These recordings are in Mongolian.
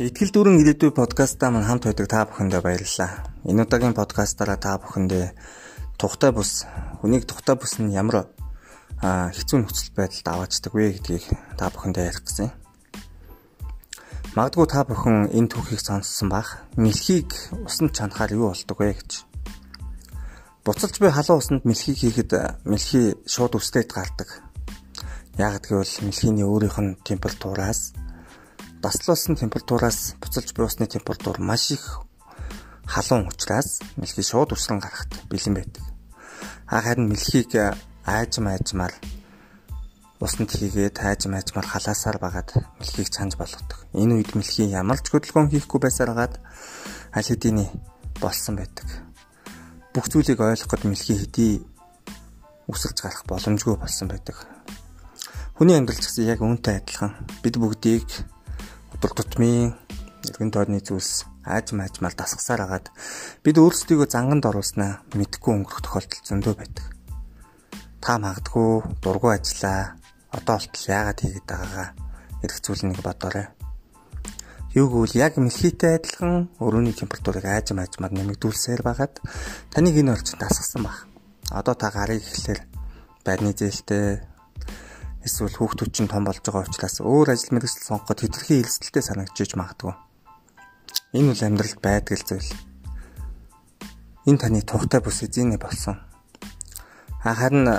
Итгэл дүүрэн ирээдүй подкастаа мань хамт байдаг та бүхэндээ баярлалаа. Энэ удаагийн подкастаараа та бүхэндээ тухтай бус, хүнийг тухтай бус нь ямар хэцүү нөхцөл байдалд аваачдаг вэ гэдгийг та бүхэндээ ярих гэсэн. Магадгүй та бүхэн энэ түүхийг сонссон бах. Мэлхийг усанд чанахаар юу болдог вэ гэж. Буцалж буй халуун усанд мэлхийг хийхэд мэлхий шууд үстэд гардаг. Яг гэвэл мэлхийний өөрийнх нь температураас Даслуулсан температураас буцалж буй усны температур маш их халуун учраас мэлхий шууд усран гарахад бэлэн байдаг. Харин мэлхийг айжм айжмаар усанд хийгээд айжм айжмаар халаасаар багаад мэлхийг чанж болгодог. Энэ үед мэлхий ямар ч хөдөлгөөн хийхгүй байсараад аль хэдийн болсон байдаг. Бүх зүйлийг ойлгоход мэлхий хэдий үсэлж гарах боломжгүй болсон байдаг. Хүний амьдрал ч гэсэн яг үүнтэй адилхан бид бүгдийг өдөр тутмын эргэн тойрны зүйлс ааж маажмаар дасгасаар агаад бид өөрсдийгөө занганд оруулснаа мэдхгүй өнгөрөх тохиолдол зөндөө байдаг. Та магадгүй дургу ажиллаа. Одоо болтол яагаад хийгээд байгаагаа эрх зүйлнийг бодоорой. Юу гэвэл яг мэлхийтэй адилхан өрөөний температурыг ааж маажмаар нэмэгдүүлсээр байгаад таныг энэ орчинд дасгасан баг. Одоо та гарыг ихлээр байрны зээлтэй эсвэл хүүхдүүд чинь том болж байгаа учраас өөр ажил мэргэжил сонгоход хэтэрхий эрсдэлтэй санагдчихж магадгүй. Энэ бол амьдралд байдаг л зүйл. Энэ таны тухтай бүс эзэнэ болсон. Харин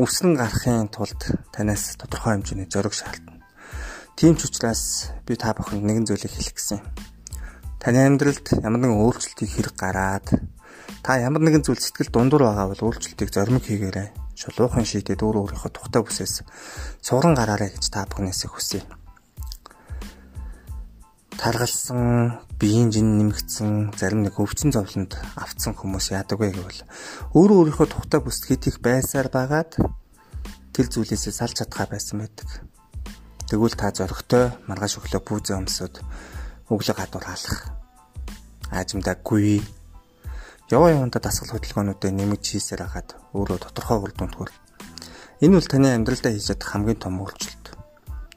үсрэн гарахын тулд танаас тодорхой хэмжээний зориг шаардна. Тийм ч учраас би та бүхэнд нэгэн зүйлийг хэлэх гэсэн. Таны амьдралд ямар нэгэн өөрчлөлтийг хэрэг гараад та ямар нэгэн зүйл сэтгэл дундуур байгаа бол өөрчлөлтийг зоримог хийгээрэй шулуухан шийдээд өөр өөрийнхөө тухтай бүсээс суран гараарай гэж та бүхнээс хүсье. Таргалсан, биеийн жин нэмэгдсэн, зарим нэг өвчин зовлонд автсан хүмүүс яадаг вэ гэвэл өөрөө өөрийнхөө тухтай бүсд хэд их байсаар байгаад тэр зүйлээсээ салж чадхаа байсан байдаг. Тэгвэл та зөрөгтэй маргааш өглөө пүүзээ өмсөд өглөө гадуур халах. Аажимдаггүй яваа явандаа дасгал хөдөлгөөнүүдэд нэмж хийсээр хагаад өөрөө тодорхой үр дүнд хүрэх. Энэ бол таны амьдралдаа хийж чадах хамгийн том өөрчлөлт.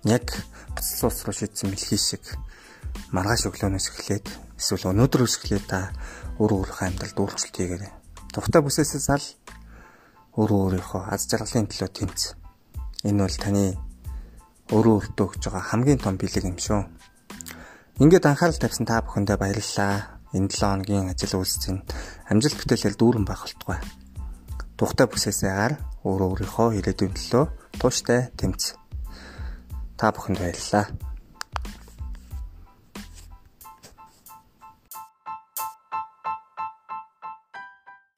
Яг буцалсан ус руу шийдсэн мэлхий шиг маргааш өглөөнөөс эхлээд эсвэл өнөөдрөөс эхлээд та өөрөө өөрийнхөө амьдралд өөрчлөлт хийгээрэй. Тухтай бүсээсээ сал өөрөө өөрийнхөө аз жаргалын төлөө тэмц. Энэ бол таны өөрөө өөртөө өгж байгаа хамгийн том бэлэг юм шүү. Ингээд анхаарал тавьсан та бүхэндээ баярлалаа энэ 7 хоногийн ажил үйлсийн амжилт бүтээлэл дүүрэн байх болтугай. Тухтай бүсээсээ гар өөрөө өөрийнхөө ирээдүйн төлөө тууштай тэмц. Та бүхэнд баярлалаа.